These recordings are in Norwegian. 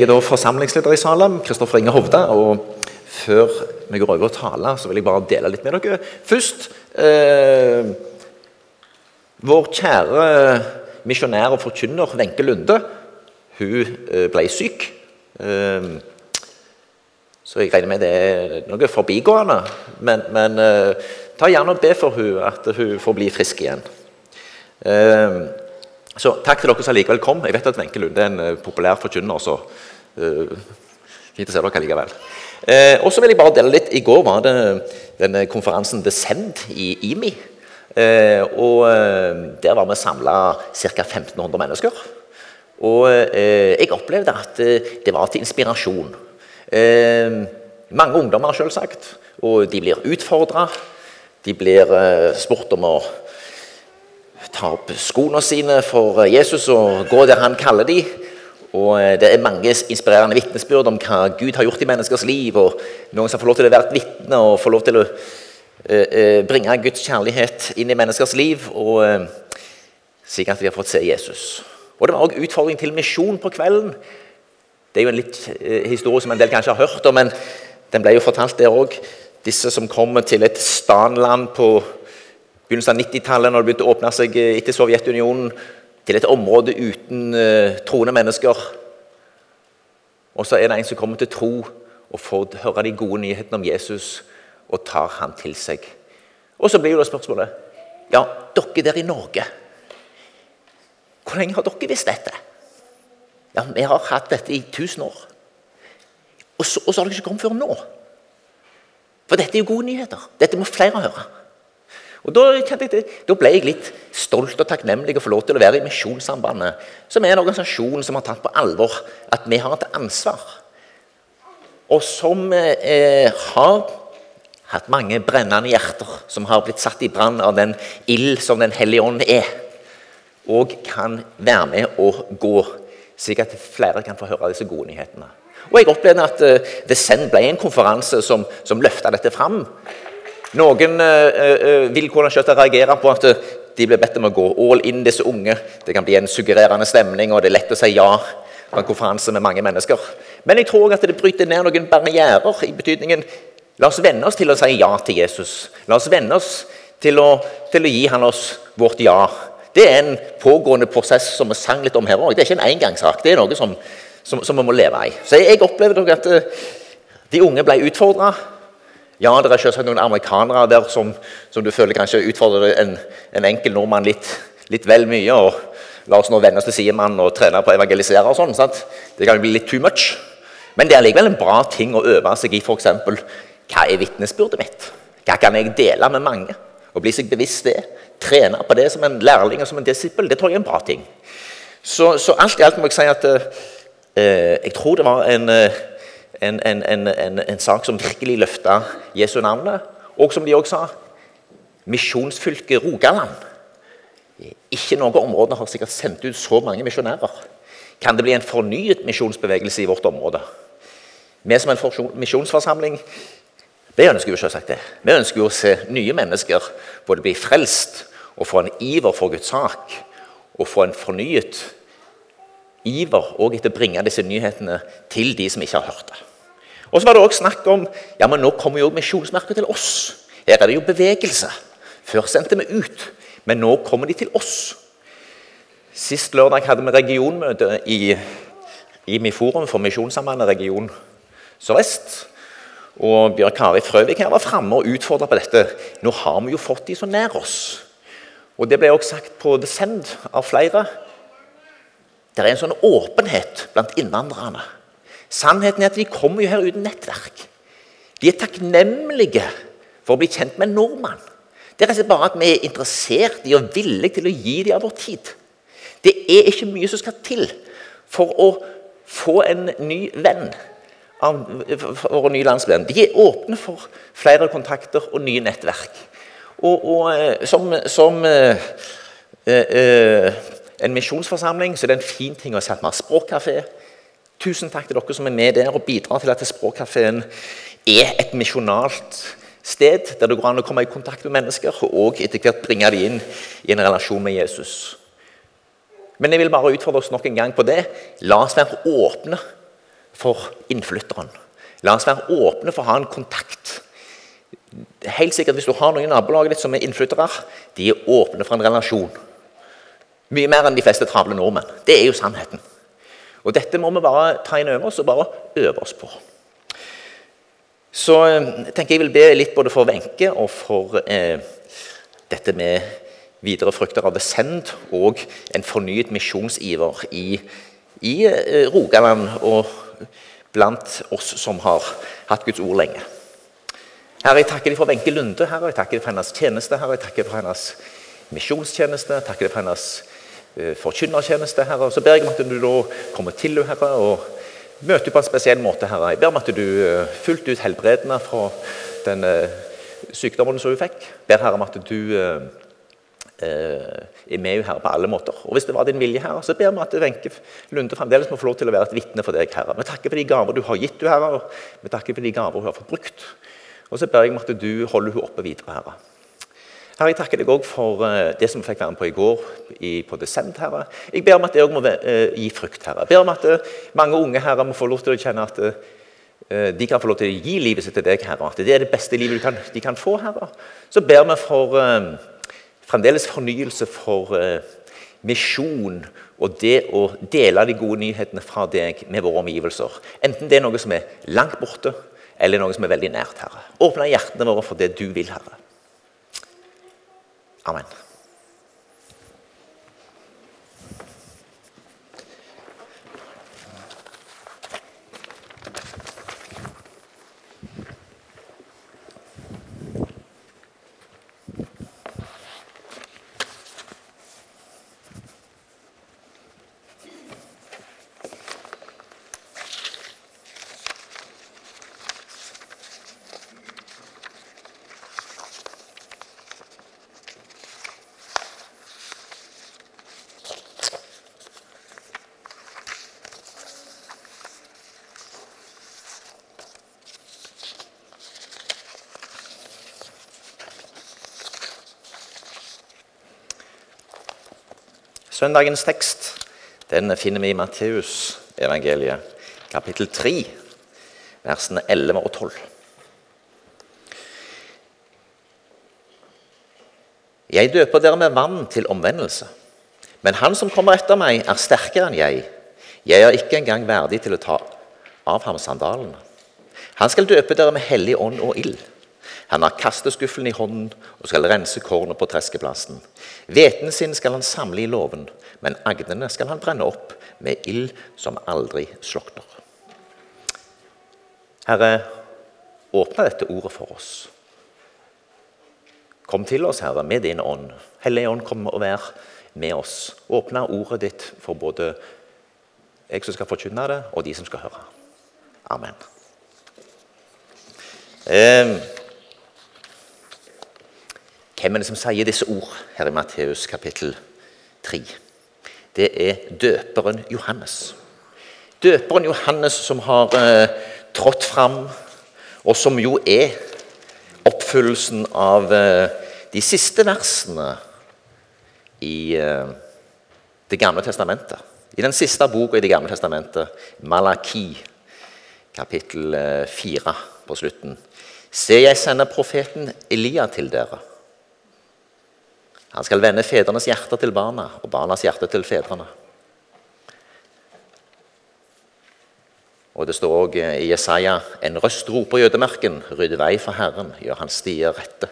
Jeg er da forsamlingsleder i Salem, Kristoffer Inge Hovda. og Før vi går over og taler, så vil jeg bare dele litt med dere. Først eh, Vår kjære misjonær og forkynner Wenche Lunde hun eh, ble syk. Eh, så jeg regner med det er noe forbigående. Men, men eh, ta gjerne og be for hun at hun får bli frisk igjen. Så takk til dere som likevel kom. Jeg vet at Wenche Lunde er en populær forkynner. så fint å se dere likevel. Uh, og så vil jeg bare dele litt. I går var det denne konferansen Descend i IMI. Uh, og Der var vi samla ca. 1500 mennesker. Og jeg opplevde at det var til inspirasjon. mange ungdommer, selvsagt. Og de blir utfordra. De blir spurt om å ta opp skoene sine for Jesus og gå der han kaller dem. Og eh, Det er mange inspirerende vitnesbyrd om hva Gud har gjort i menneskers liv. og Noen som får lov til å være et vitne og får lov til å eh, eh, bringe Guds kjærlighet inn i menneskers liv. Og sikkert at de har fått se Jesus. Og Det var òg utfordring til misjon på kvelden. Det er jo en litt historie som en del kanskje har hørt om, men den ble jo fortalt der òg. Disse som kommer til et stanland på begynnelsen av 90-tallet, når det begynte å åpne seg etter Sovjetunionen til et område uten uh, troende mennesker. Og så er det en som kommer til tro og får høre de gode nyhetene om Jesus og tar han til seg. Og så blir jo da spørsmålet Ja, dere der i Norge, hvor lenge har dere visst dette? Ja, Vi har hatt dette i 1000 år. Og så, og så har dere ikke kommet før nå. For dette er jo gode nyheter. Dette må flere høre. Og da, jeg, da, ble jeg litt stolt og takknemlig å få lov til å være i Misjonssambandet, som er en organisasjon som har tatt på alvor at vi har et ansvar. Og som eh, har hatt mange brennende hjerter som har blitt satt i brann av den ild som Den hellige ånd er, og kan være med og gå, slik at flere kan få høre disse gode nyhetene. Og Jeg opplevde at uh, The Send ble en konferanse som, som løfta dette fram. Noen uh, vil kunne reagere på at de blir bedt om å gå all in, disse unge. Det kan bli en suggererende stemning, og det er lett å si ja på en konferanse med mange mennesker. Men jeg tror at det bryter ned noen barrierer i betydningen La oss venne oss til å si ja til Jesus. La oss venne oss til å, til å gi han oss vårt ja. Det er en pågående prosess som vi sang litt om her òg. Det er ikke en engangssak. Det er noe som, som, som vi må leve i. Så jeg, jeg opplevde at de unge ble utfordra. Ja, det er selvsagt noen amerikanere der som, som du føler kanskje utfordrer en, en enkel nordmann litt, litt, vel mye. og La oss nå venne oss til sidemann og trene på å evangelisere. og sånn, sant? Det kan jo bli litt too much. Men det er likevel en bra ting å øve seg i f.eks. Hva er vitnesbyrdet mitt? Hva kan jeg dele med mange? Å Bli seg bevisst det. Trene på det som en lærling og som en disippel. Det tror jeg er en bra ting. Så, så alt i alt må jeg si at eh, jeg tror det var en eh, en, en, en, en sak som virkelig løfta Jesu navnet. Og som de også sa misjonsfylket Rogaland. Ikke noe område har sikkert sendt ut så mange misjonærer. Kan det bli en fornyet misjonsbevegelse i vårt område? Vi som en misjonsforsamling vi ønsker jo selvsagt det. Vi ønsker jo å se nye mennesker både bli frelst og få en iver for Guds sak. Og få en fornyet iver og etter å bringe disse nyhetene til de som ikke har hørt det. Og så var det også snakk om ja, men nå kommer jo misjonsmerket til oss. Her er det jo bevegelse. Før sendte vi ut, men nå kommer de til oss. Sist lørdag hadde vi regionmøte i, i Forum for Misjonssambandet region Sør-Vest. Og Bjørn Kari Frøvik her var framme og utfordra på dette. Nå har vi jo fått de så nær oss. Og Det ble også sagt på Descend av flere. Det er en sånn åpenhet blant innvandrerne Sannheten er at de kommer jo her uten nettverk. De er takknemlige for å bli kjent med en nordmann. Det er bare at vi er interessert i og villige til å gi dem av vår tid. Det er ikke mye som skal til for å få en ny venn av våre nye landsmenn. De er åpne for flere kontakter og nye nettverk. Og, og eh, som, som eh, eh, en misjonsforsamling så er det en fin ting å si at vi har språkkafé. Tusen takk til dere som er med der og bidrar til at Språkkafeen er et misjonalt sted der det går an å komme i kontakt med mennesker og etter hvert bringe dem inn i en relasjon med Jesus. Men jeg vil bare utfordre oss nok en gang på det. La oss være åpne for innflytteren. La oss være åpne for å ha en kontakt. Helt sikkert Hvis du har noen i nabolaget ditt som er innflyttere, de er åpne for en relasjon. Mye mer enn de fleste travle nordmenn. Det er jo sannheten. Og Dette må vi bare ta inn over oss og bare øve oss på. Så eh, tenker jeg vil be litt både for Wenche og for eh, dette med videre frukter av The Send og en fornyet misjonsiver i, i eh, Rogaland og blant oss som har hatt Guds ord lenge. Herre, jeg takker deg for Wenche Lunde. Herre, jeg takker deg for hennes tjeneste. Herre, jeg takker deg for hennes misjonstjeneste. Takker deg for hennes forkynnertjeneste. Herre. Så ber jeg om at du da kommer til henne, Herre, og møter på en spesiell måte. Herre. Jeg ber om at du uh, fullt ut helbreder henne fra den uh, sykdommen som hun fikk. Jeg ber Herre om at du er med henne her på alle måter. Og Hvis det var din vilje, Herre, så ber vi at Wenche Lunde fremdeles må få lov til å være et vitne for deg. Herre. Vi takker for de gaver du har gitt henne, Herre, og vi takker for de gaver hun har fått brukt. Og så ber jeg om at du holder henne oppe videre, Herre. Herre, Jeg takker deg òg for uh, det som vi fikk være med på i går i, på Descent. Herre. Jeg ber om at det òg må uh, gi frukt. Herre. Jeg ber om at uh, mange unge herre må få lov til å kjenne at de kan få lov til å gi livet sitt til deg, Herre. At det er det beste livet kan, de kan få, Herre. Så ber vi for fremdeles fornyelse for misjon og det å dele de gode nyhetene fra deg med våre omgivelser. Enten det er noe som er langt borte, eller noe som er veldig nært, Herre. Åpne hjertene våre for det du vil, Herre. Amen. Søndagens tekst den finner vi i Matteusevangeliet, kapittel 3, versene 11 og 12. Jeg døper dere med vann til omvendelse, men han som kommer etter meg, er sterkere enn jeg. Jeg er ikke engang verdig til å ta av ham sandalene. Han skal døpe dere med hellig ånd og ild. Han har kasteskuffelen i hånden og skal rense kornet på treskeplassen. Hveten sin skal han samle i låven, men agnene skal han brenne opp med ild som aldri slukner. Herre, åpne dette ordet for oss. Kom til oss, Herre, med din ånd. Hellige ånd, kom og vær med oss. Åpne ordet ditt for både jeg som skal forkynne det, og de som skal høre. Amen. Eh, hvem er det som sier disse ord her i Matteus kapittel 3? Det er døperen Johannes. Døperen Johannes som har eh, trådt fram, og som jo er oppfyllelsen av eh, de siste versene i eh, Det gamle testamentet. I den siste boka i Det gamle testamentet, Malaki, kapittel 4 eh, på slutten. Se, jeg sender profeten Elia til dere. Han skal vende fedrenes hjerter til barna og barnas hjerte til fedrene. Og Det står òg i Jesaja en røst roper i ødemarken, rydde vei for Herren, gjør hans stier rette.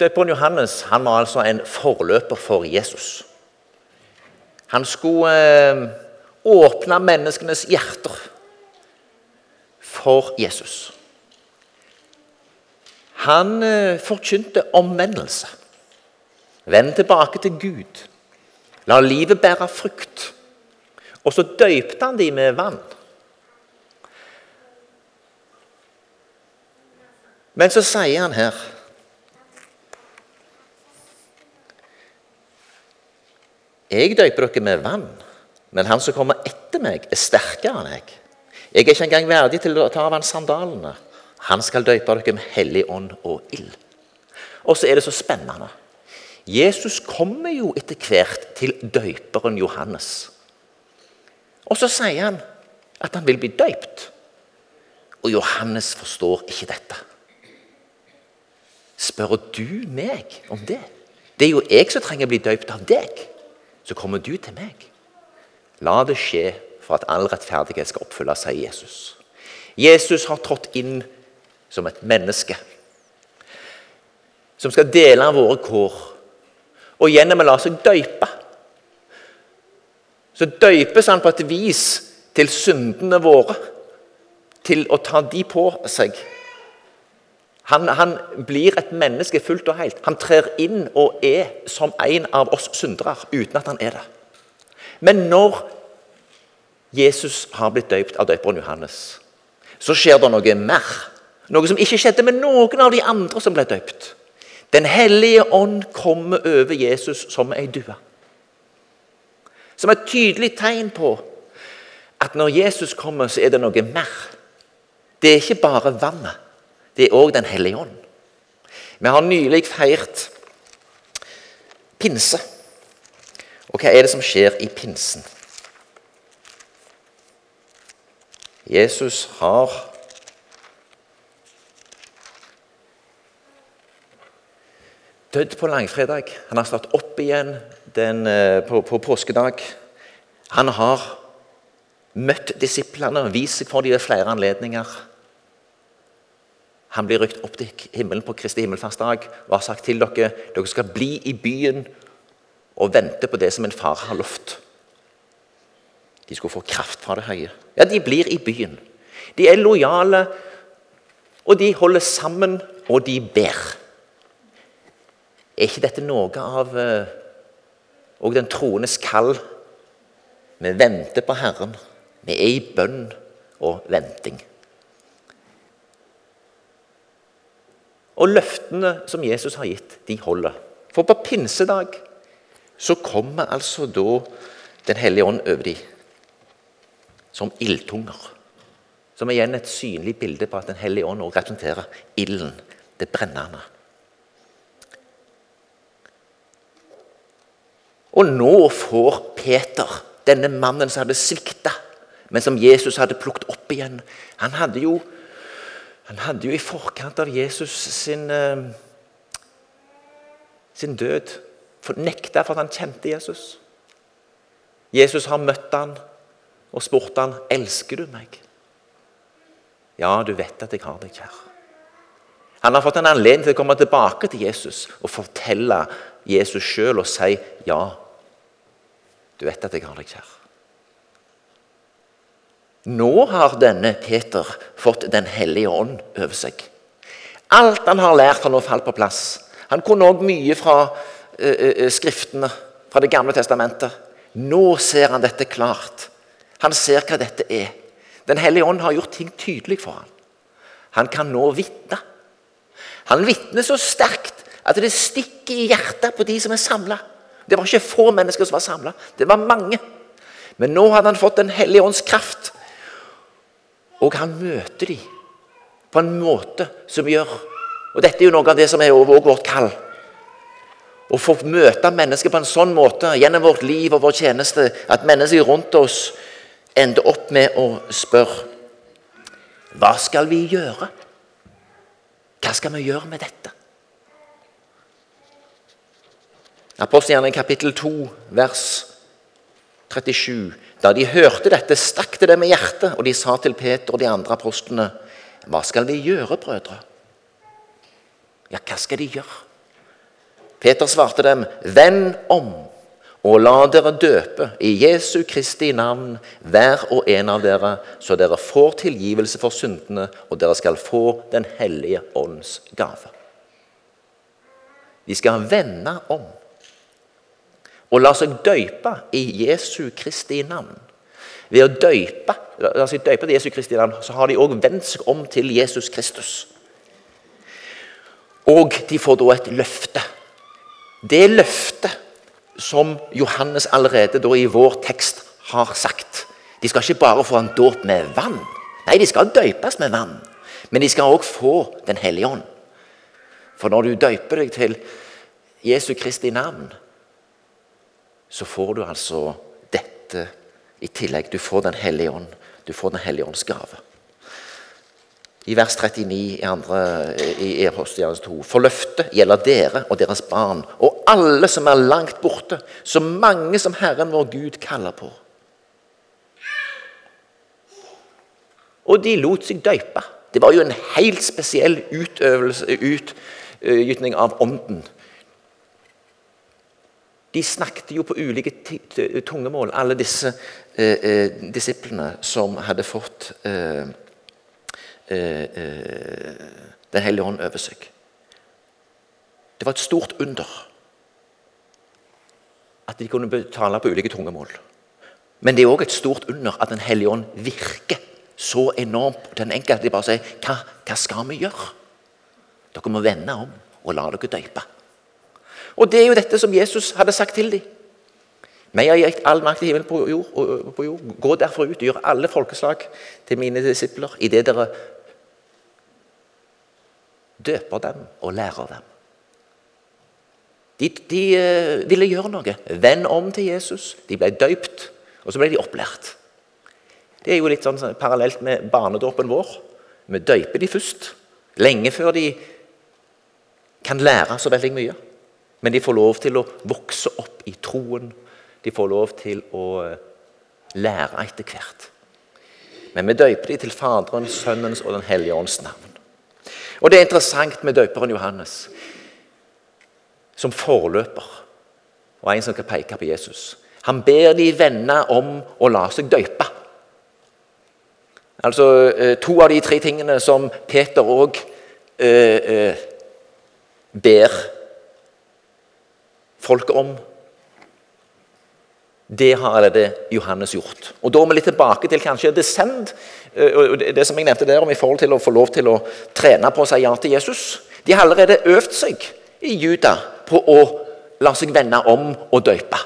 Døperen Johannes han var altså en forløper for Jesus. Han skulle eh, åpne menneskenes hjerter for Jesus. Han eh, forkynte omvendelse. Vend tilbake til Gud. La livet bære frukt. Og så døypte han dem med vann. Men så sier han her Jeg døyper dere med vann, men han som kommer etter meg, er sterkere enn jeg. Jeg er ikke engang verdig til å ta av han sandalene. Han skal døype dere med hellig ånd og ild. Og så er det så spennende. Jesus kommer jo etter hvert til døyperen Johannes. Og så sier han at han vil bli døypt. Og Johannes forstår ikke dette. Spør du meg om det? Det er jo jeg som trenger å bli døypt av deg. Så kommer du til meg. La det skje for at all rettferdighet skal oppfylles, sier Jesus. Jesus har trådt inn som et menneske som skal dele våre kår, og gjennom å la seg døype. Så døypes han på et vis til syndene våre, til å ta de på seg. Han, han, blir et menneske fullt og helt. Han trer inn og er som en av oss syndere uten at han er det. Men når Jesus har blitt døypt av døperen Johannes, så skjer det noe mer. Noe som ikke skjedde med noen av de andre som ble døypt. Den hellige ånd kommer over Jesus som ei due. Som et tydelig tegn på at når Jesus kommer, så er det noe mer. Det er ikke bare vannet. Det er òg Den hellige ånd. Vi har nylig feirt pinse. Og hva er det som skjer i pinsen? Jesus har dødd på langfredag. Han har stått opp igjen den, eh, på, på påskedag. Han har møtt disiplene vist seg for dem ved flere anledninger. Han blir rykt opp til himmelen på Kristi himmelfartsdag og har sagt til dere dere skal bli i byen og vente på det som en far har lovt. De skulle få kraft fra det høye. Ja, de blir i byen. De er lojale, og de holder sammen, og de ber. Er ikke dette noe av òg den troendes kall? Vi venter på Herren. Vi er i bønn og venting. Og løftene som Jesus har gitt, de holder. For på pinsedag så kommer altså da Den hellige ånd over dem som ildtunger. Som igjen et synlig bilde på at Den hellige ånd representerer ilden, det brennende. Og nå får Peter, denne mannen som hadde svikta, men som Jesus hadde plukket opp igjen Han hadde jo, han hadde jo i forkant av Jesus sin, eh, sin død nekta for at han kjente Jesus. Jesus har møtt han og spurt han, 'Elsker du meg?' Ja, du vet at jeg har deg kjær. Han har fått en anledning til å komme tilbake til Jesus og fortelle Jesus sjøl og si, 'Ja, du vet at jeg har deg kjær'. Nå har denne Peter fått Den hellige ånd over seg. Alt han har lært, har nå falt på plass. Han kunne òg mye fra uh, Skriftene, fra Det gamle testamentet. Nå ser han dette klart. Han ser hva dette er. Den hellige ånd har gjort ting tydelig for ham. Han kan nå vitne. Han vitner så sterkt at det stikker i hjertet på de som er samla. Det var ikke få mennesker som var samla, det var mange. Men nå hadde han fått Den hellige ånds kraft, og han møter dem på en måte som gjør Og dette er jo noe av det som er over vårt kall. Å få møte mennesker på en sånn måte gjennom vårt liv og vår tjeneste at mennesker rundt oss ender opp med å spørre Hva skal vi gjøre? Hva skal vi gjøre med dette? Apostelgjerningen kapittel 2, vers 37. Da de hørte dette, stakk det dem i hjertet, og de sa til Peter og de andre apostlene, Hva skal vi gjøre, brødre? Ja, hva skal de gjøre? Peter svarte dem, Vend om og la dere døpe i Jesu Kristi navn, hver og en av dere, så dere får tilgivelse for syndene, og dere skal få Den hellige ånds gave. De skal vende om og la seg døype i Jesu Kristi navn. Ved å døype, la seg døype til Jesu Kristi navn, så har de òg vendt seg om til Jesus Kristus. Og de får da et løfte. Det løftet som Johannes allerede da i vår tekst har sagt. De skal ikke bare få en dåp med vann. Nei, de skal døypes med vann. Men de skal òg få Den hellige ånd. For når du døyper deg til Jesu Kristi navn, så får du altså dette i tillegg. Du får Den hellige ånd. Du får Den hellige ånds gave. I vers 39 i, andre, i Apostelgjerningens 2.: For løftet gjelder dere og deres barn og alle som er langt borte, så mange som Herren vår Gud kaller på. Og de lot seg døype. Det var jo en helt spesiell utøvelse, utgytning av ånden. De snakket jo på ulike tungemål, alle disse eh, eh, disiplene som hadde fått eh, eh, eh, Den hellige ånd over seg. Det var et stort under at de kunne tale på ulike tungemål. Men det er òg et stort under at Den hellige ånd virker så enormt på den enkelte. De bare sier hva, hva skal vi gjøre? Dere må vende om og la dere døype. Og det er jo dette som Jesus hadde sagt til dem. Meg har gitt all makt i himmelen på jord, på jord. Gå derfor ut og gjør alle folkeslag til mine disipler idet dere døper dem og lærer dem. De, de uh, ville gjøre noe. Vend om til Jesus. De ble døypt, og så ble de opplært. Det er jo litt sånn parallelt med barnedåpen vår. Vi døyper de først, lenge før de kan lære så veldig mye. Men de får lov til å vokse opp i troen. De får lov til å eh, lære etter hvert. Men vi døyper de til Faderen, Sønnens og Den hellige ånds navn. Og Det er interessant med døperen Johannes som forløper, og en som kan peke på Jesus. Han ber de venner om å la seg døype. Altså eh, To av de tre tingene som Peter òg eh, eh, ber folket om, det har allerede Johannes gjort. Og Da er vi litt tilbake til kanskje descend, det som jeg nevnte der om i forhold til å få lov til å trene på å si ja til Jesus. De har allerede øvd seg i Juda på å la seg vende om og døype.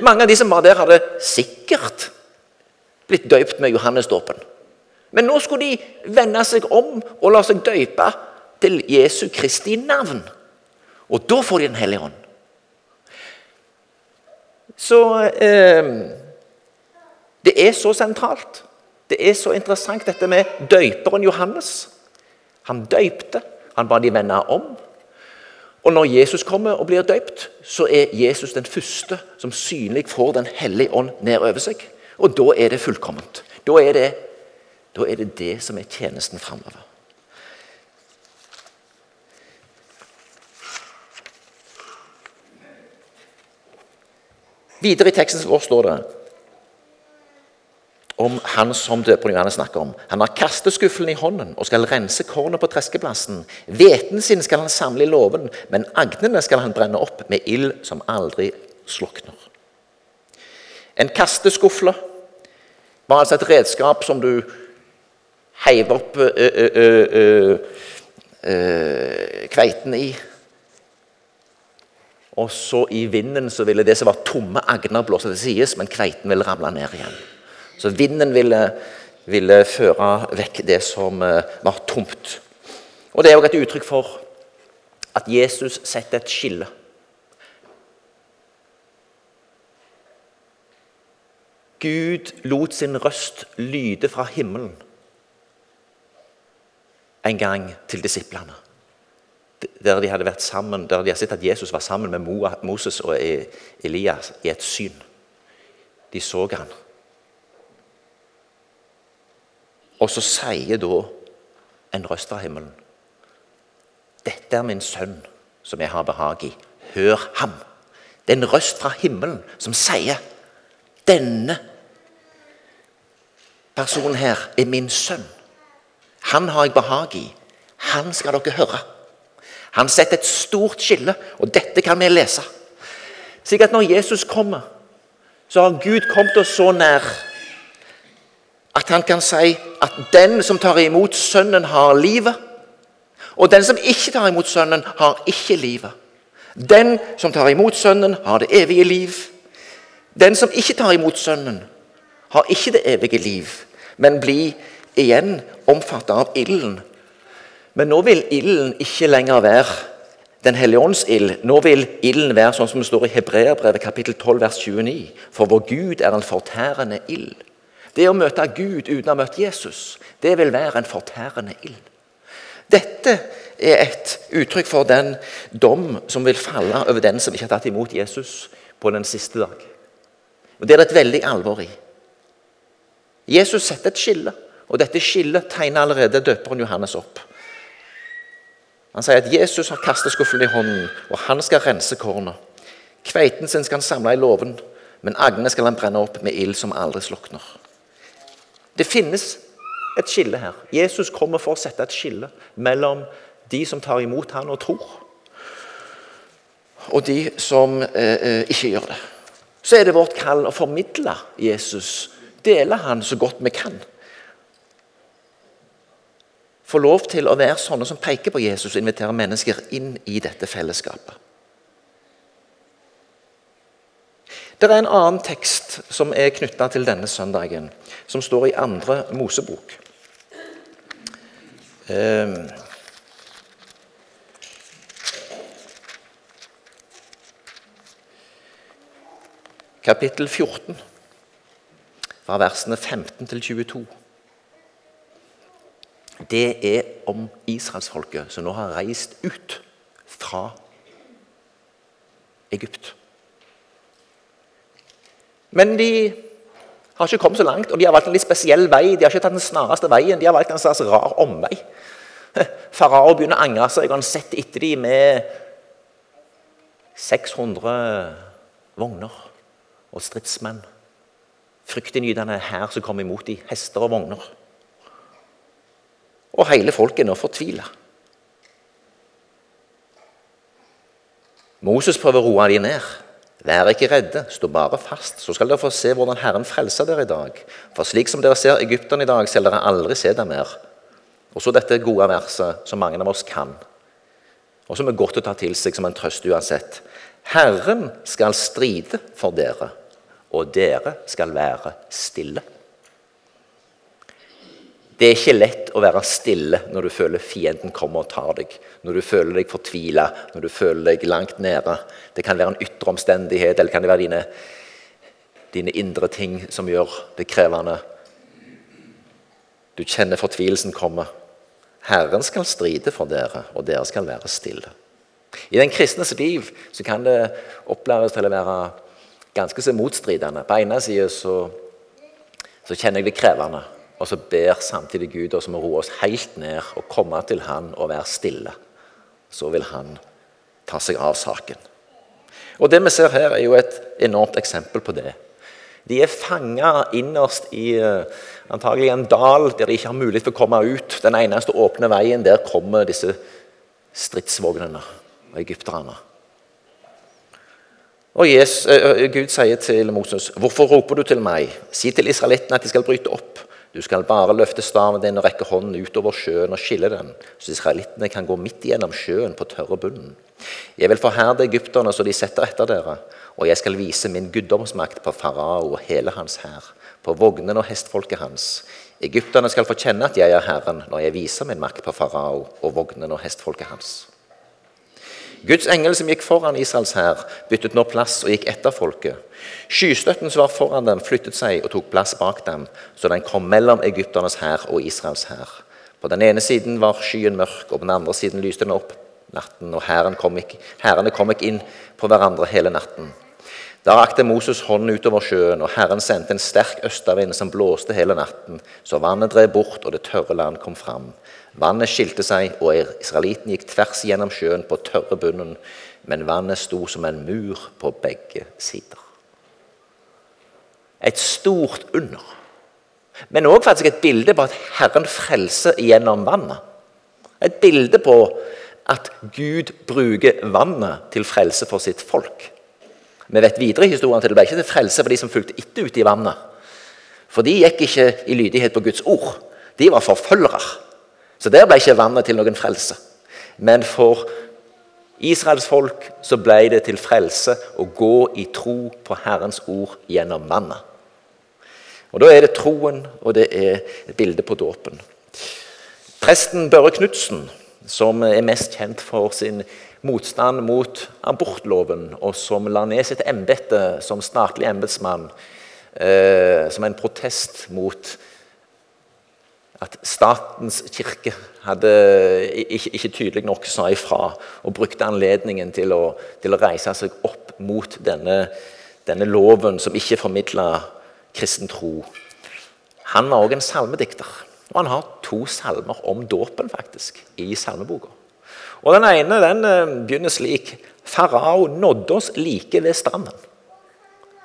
Mange av de som var der, hadde sikkert blitt døypt med Johannesdåpen. Men nå skulle de vende seg om og la seg døype til Jesu Kristi navn. Og da får de Den hellige ånd. Så eh, Det er så sentralt. Det er så interessant, dette med døyperen Johannes. Han døypte. Han ba de vende om. Og Når Jesus kommer og blir døypt, så er Jesus den første som synlig får Den hellige ånd ned over seg. Og da er det fullkomment. Da er det da er det, det som er tjenesten framover. Videre i teksten vår står det om han som døperen Johannes snakker om. Han har kasteskuffelen i hånden og skal rense kornet på treskeplassen. Hveten sin skal han samle i låven, men agnene skal han brenne opp med ild som aldri slukner. En kasteskuffle var altså et redskap som du heiv opp kveiten i. Og så i vinden så ville det som var tomme agner, blåse til sides, men kveiten ville ramle ned igjen. Så vinden ville, ville føre vekk det som var tomt. Og Det er òg et uttrykk for at Jesus setter et skille. Gud lot sin røst lyde fra himmelen en gang til disiplene. Der de hadde vært sammen, der de hadde sett at Jesus var sammen med Moses og e- Elias i et syn. De så han. Og så sier da en røst fra himmelen Dette er min sønn, som jeg har behag i. Hør ham. Det er en røst fra himmelen som sier denne personen her er min sønn. Han har jeg behag i. Han skal dere høre. Han setter et stort skille, og dette kan vi lese. Slik at når Jesus kommer, så har Gud kommet oss så nær at han kan si at den som tar imot Sønnen, har livet. Og den som ikke tar imot Sønnen, har ikke livet. Den som tar imot Sønnen, har det evige liv. Den som ikke tar imot Sønnen, har ikke det evige liv, men blir igjen omfattet av ilden. Men nå vil ilden ikke lenger være Den hellige ånds ild. Nå vil ilden være sånn som det står i Hebreerbrevet kapittel 12 vers 29. For vår Gud er en fortærende ild. Det å møte Gud uten å ha møtt Jesus, det vil være en fortærende ild. Dette er et uttrykk for den dom som vil falle over den som ikke har tatt imot Jesus på den siste dag. Og Det er det et veldig alvor i. Jesus setter et skille, og dette skillet tegner allerede døperen Johannes opp. Han sier at Jesus har kastet skuffelen i hånden, og han skal rense kornet. Kveiten sin skal han samle i låven, men agnene skal han brenne opp med ild som aldri slukner. Det finnes et skille her. Jesus kommer for å sette et skille mellom de som tar imot han og tror, og de som eh, eh, ikke gjør det. Så er det vårt kall å formidle Jesus, dele han så godt vi kan. Få lov til å være sånne som peker på Jesus og inviterer mennesker inn i dette fellesskapet. Det er en annen tekst som er knytta til denne søndagen, som står i andre Mosebok. Eh, kapittel 14, fra versene 15 til 22. Det er om israelsfolket som nå har reist ut fra Egypt. Men de har ikke kommet så langt, og de har valgt en litt spesiell vei. De har ikke tatt den snareste veien, de har valgt en slags rar omvei. Farao begynner å angre seg, og han setter etter dem med 600 vogner og stridsmenn. Fryktinngytende hær som kommer imot dem, hester og vogner. Og hele folket nå fortvila. Moses prøver å roe dem ned. Vær ikke redde, stå bare fast, så skal dere få se hvordan Herren frelser dere i dag. For slik som dere ser Egypterne i dag, skal dere aldri se dem mer. Og så dette gode verset som mange av oss kan, og som er godt å ta til seg som en trøst uansett. Herren skal stride for dere, og dere skal være stille. Det er ikke lett å være stille når du føler fienden kommer og tar deg. Når du føler deg fortvila, når du føler deg langt nede. Det kan være en ytre omstendighet, eller kan det være dine, dine indre ting som gjør det krevende. Du kjenner fortvilelsen komme. Herren skal stride for dere, og dere skal være stille. I den kristnes liv så kan det oppleves til å være ganske så motstridende. På ene sida så, så kjenner jeg det krevende. Og så ber samtidig Gud oss om å roe oss helt ned og komme til Han og være stille. Så vil Han ta seg av saken. Og Det vi ser her, er jo et enormt eksempel på det. De er fanga innerst i uh, antagelig en dal der de ikke har mulighet for å komme ut. Den eneste åpne veien, der kommer disse stridsvognene og egypterne. Og Jesus, uh, Gud sier til Moses, 'Hvorfor roper du til meg?' 'Si til israelittene at de skal bryte opp.' Du skal bare løfte staven din og rekke hånden utover sjøen og skille den, så israelittene kan gå midt igjennom sjøen på tørre bunnen. Jeg vil forherde egypterne så de setter etter dere, og jeg skal vise min guddomsmakt på farao og hele hans hær, på vognene og hestfolket hans. Egypterne skal få kjenne at jeg er Herren, når jeg viser min makt på farao og vognene og hestfolket hans. Guds engel som gikk foran Israels hær, byttet nå plass og gikk etter folket. Skystøtten som var foran dem, flyttet seg og tok plass bak dem, så den kom mellom egypternes hær og Israels hær. På den ene siden var skyen mørk, og på den andre siden lyste den opp natten, og hærene kom, kom ikke inn på hverandre hele natten. Da rakte Moses hånden utover sjøen, og Herren sendte en sterk østavind som blåste hele natten, så vannet drev bort, og det tørre land kom fram. Vannet skilte seg, og israelitten gikk tvers gjennom sjøen på tørre bunnen, men vannet sto som en mur på begge sider. Et stort under, men òg faktisk et bilde på at Herren frelser gjennom vannet. Et bilde på at Gud bruker vannet til frelse for sitt folk. Vi vet videre i historien at det ble ikke til frelse for de som fulgte etter ute i vannet. For de gikk ikke i lydighet på Guds ord. De var forfølgere. Så der ble ikke vannet til noen frelse. Men for Israels folk så ble det til frelse å gå i tro på Herrens ord gjennom vannet. Og Da er det troen, og det er et bilde på dåpen. Presten Børre Knutsen, som er mest kjent for sin motstand mot abortloven, og som la ned sitt embete som statlig embetsmann eh, som en protest mot at statens kirke hadde ikke, ikke, tydelig nok sa ifra og brukte anledningen til å, til å reise seg opp mot denne, denne loven som ikke formidla kristen tro. Han var òg en salmedikter. Og han har to salmer om dåpen faktisk, i salmeboka. Og Den ene den eh, begynner slik Farao nådde oss like ved stranden.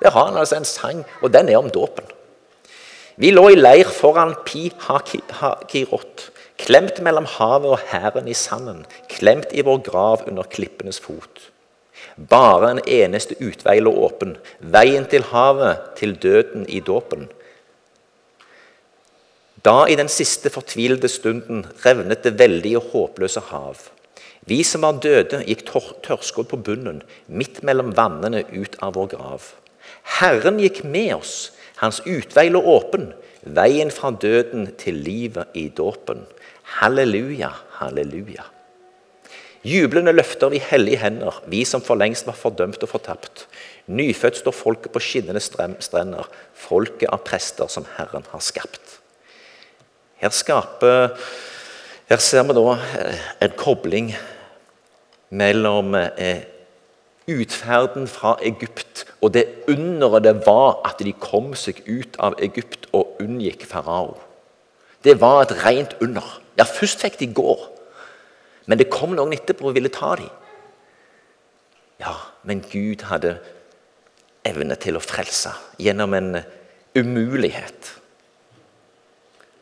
Der har han altså en sang, og den er om dåpen. Vi lå i leir foran Pi Hakirot, klemt mellom havet og hæren i sanden, klemt i vår grav under klippenes fot. Bare en eneste utvei lå åpen, veien til havet, til døden i dåpen. Da, i den siste fortvilede stunden, revnet det veldige, håpløse hav. Vi som var døde, gikk tørrskodd på bunnen, midt mellom vannene ut av vår grav. Herren gikk med oss hans utvei lå åpen, veien fra døden til livet i dåpen. Halleluja, halleluja. Jublende løfter vi hellige hender, vi som for lengst var fordømt og fortapt. Nyfødt står folket på skinnende strender, folket av prester som Herren har skapt. Her, skaper, her ser vi da eh, en kobling mellom eh, utferden fra Egypt og det underet det var at de kom seg ut av Egypt og unngikk farao. Det var et rent under. Ja, først fikk de gå, men det kom noen etterpå og ville ta dem. Ja, men Gud hadde evne til å frelse gjennom en umulighet.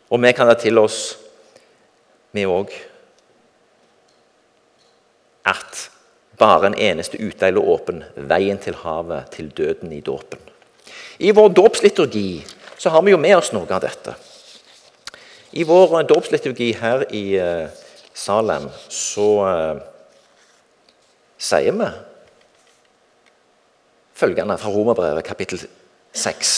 Og vi kan ta til oss, vi òg, at bare en eneste utvei lå åpen, veien til havet, til døden i dåpen. I vår dåpsliturgi så har vi jo med oss noe av dette. I vår eh, dåpsliturgi her i uh, Salem så uh, sier vi følgende fra Romerbrevet kapittel 6.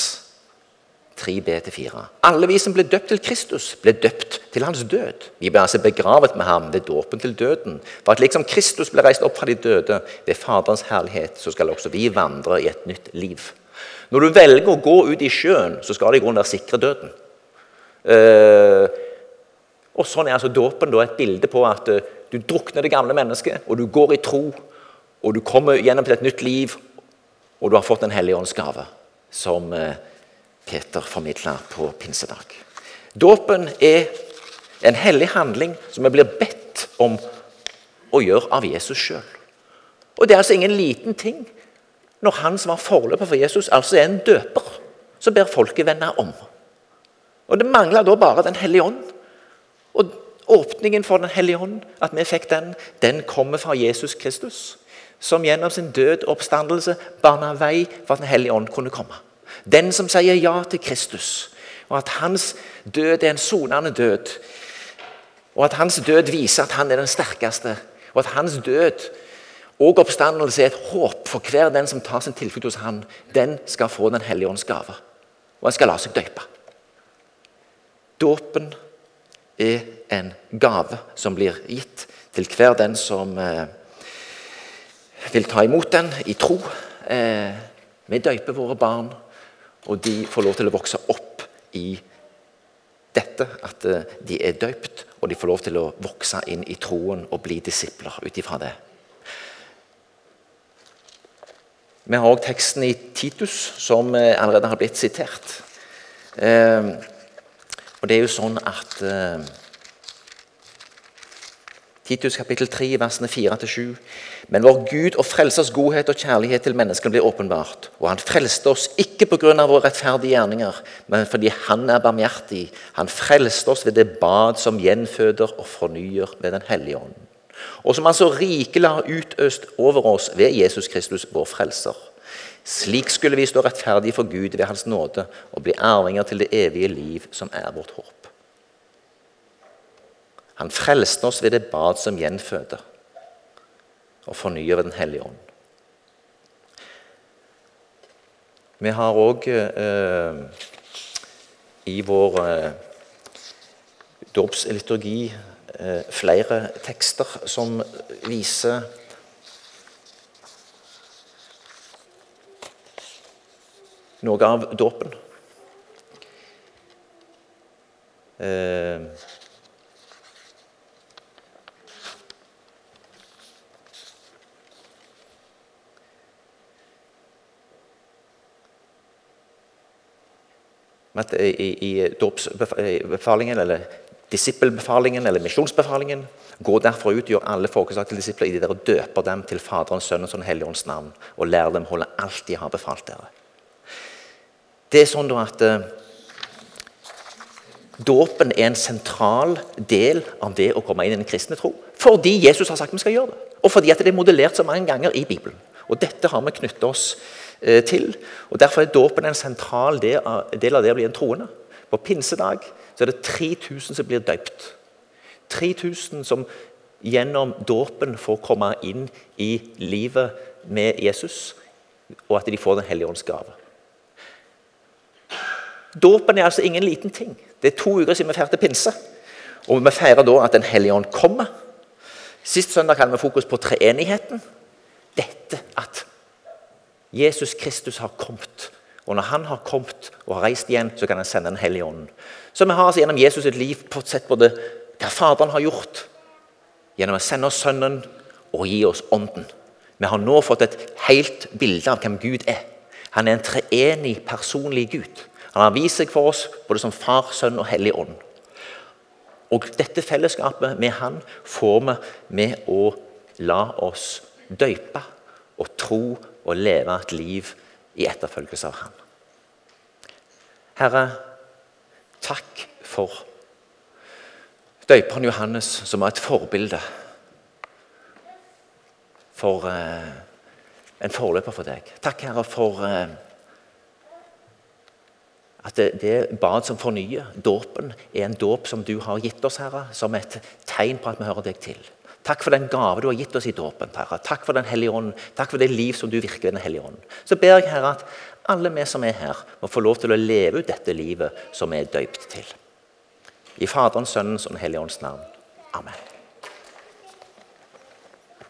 3b-4. Alle vi som ble døpt til Kristus, ble døpt til hans død. Vi ble altså begravet med ham ved dåpen til døden. For at liksom Kristus ble reist opp fra de døde ved Faderens herlighet, så skal også vi vandre i et nytt liv. Når du velger å gå ut i sjøen, så skal det i grunnen være sikre døden. Uh, og Sånn er altså dåpen et bilde på at uh, du drukner det gamle mennesket, og du går i tro, og du kommer gjennom til et nytt liv, og du har fått Den hellige ånds gave, som uh, Peter formidla på pinsedag. Dåpen er en hellig handling som vi blir bedt om å gjøre av Jesus sjøl. Og det er altså ingen liten ting når han som var forløper for Jesus, altså er en døper, så ber folket vende om. Og Det mangler da bare Den hellige ånd. Og åpningen for Den hellige ånd, at vi fikk den, den kommer fra Jesus Kristus, som gjennom sin død og oppstandelse bana vei for at Den hellige ånd kunne komme. Den som sier ja til Kristus, og at hans død er en sonende død. Og at hans død viser at han er den sterkeste, og at hans død og oppstandelse er et håp for hver den som tar sin tilflukt hos han. Den skal få Den hellige ånds gave, og han skal la seg døpe. Dåpen er en gave som blir gitt til hver den som eh, vil ta imot den i tro. Eh, vi døyper våre barn og de får lov til å vokse opp i dette, at eh, de er døypt, og de får lov til å vokse inn i troen og bli disipler ut ifra det. Vi har òg teksten i Titus, som eh, allerede har blitt sitert. Eh, og det er jo sånn at Titus kapittel 3, versene 4-7. Men vår Gud og Frelsers godhet og kjærlighet til menneskene blir åpenbart. Og Han frelste oss ikke pga. våre rettferdige gjerninger, men fordi Han er barmhjertig. Han frelste oss ved det bad som gjenføder og fornyer ved Den hellige ånd. Og som Han så rikelig har utøst over oss ved Jesus Kristus, vår Frelser. Slik skulle vi stå rettferdige for Gud ved Hans nåde og bli arvinger til det evige liv, som er vårt håp. Han frelste oss ved det bad som gjenføder og fornye ved Den hellige ånd. Vi har òg eh, i vår eh, dåpsliturgi eh, flere tekster som viser noe av dåpen. Eh, at i, i dåpsbefalingen, eller disippelbefalingen eller misjonsbefalingen Gå derfor ut, gjør alle folkeslag til disipler i det dere døper dem til Faderens, Sønnens og Den navn, og lær dem holde alt de har befalt dere. Det er sånn da at eh, Dåpen er en sentral del av det å komme inn i den kristne tro. Fordi Jesus har sagt vi skal gjøre det, og fordi at det er modellert så mange ganger i Bibelen. Og Dette har vi knyttet oss til. og Derfor er dåpen en sentral del av, det å bli en troende. På pinsedag så er det 3000 som blir døpt. 3000 som gjennom dåpen får komme inn i livet med Jesus, og at de får Den hellige ånds gave. Dåpen er altså ingen liten ting. Det er to uker siden vi feirte pinse. Og Vi feirer da at Den hellige ånd kommer. Sist søndag hadde vi fokus på treenigheten. Dette at Jesus Kristus har kommet. Og når han har kommet og har reist igjen, så kan han sende Den hellige ånden. Så vi har altså gjennom Jesus et liv fått sett både hva Faderen har gjort gjennom å sende oss Sønnen og gi oss Ånden. Vi har nå fått et helt bilde av hvem Gud er. Han er en treenig, personlig Gud. Han har vist seg for oss både som Far, Sønn og Hellig Ånd. Og Dette fellesskapet med Han får vi med å la oss døype og tro og leve et liv i etterfølgelse av Han. Herre, takk for døperen Johannes, som var et forbilde for eh, en forløper for deg. Takk, Herre, for eh, at det, det bad som fornyer, dåpen, er en dåp som du har gitt oss, Herre, som et tegn på at vi hører deg til. Takk for den gave du har gitt oss i dåpen. Herre. Takk for Den hellige ånd. Takk for det liv som du virker i Den hellige ånd. Så ber jeg Herre at alle vi som er her, må få lov til å leve ut dette livet som vi er døypt til. I Faderens, Sønnens og Den hellige ånds navn. Amen.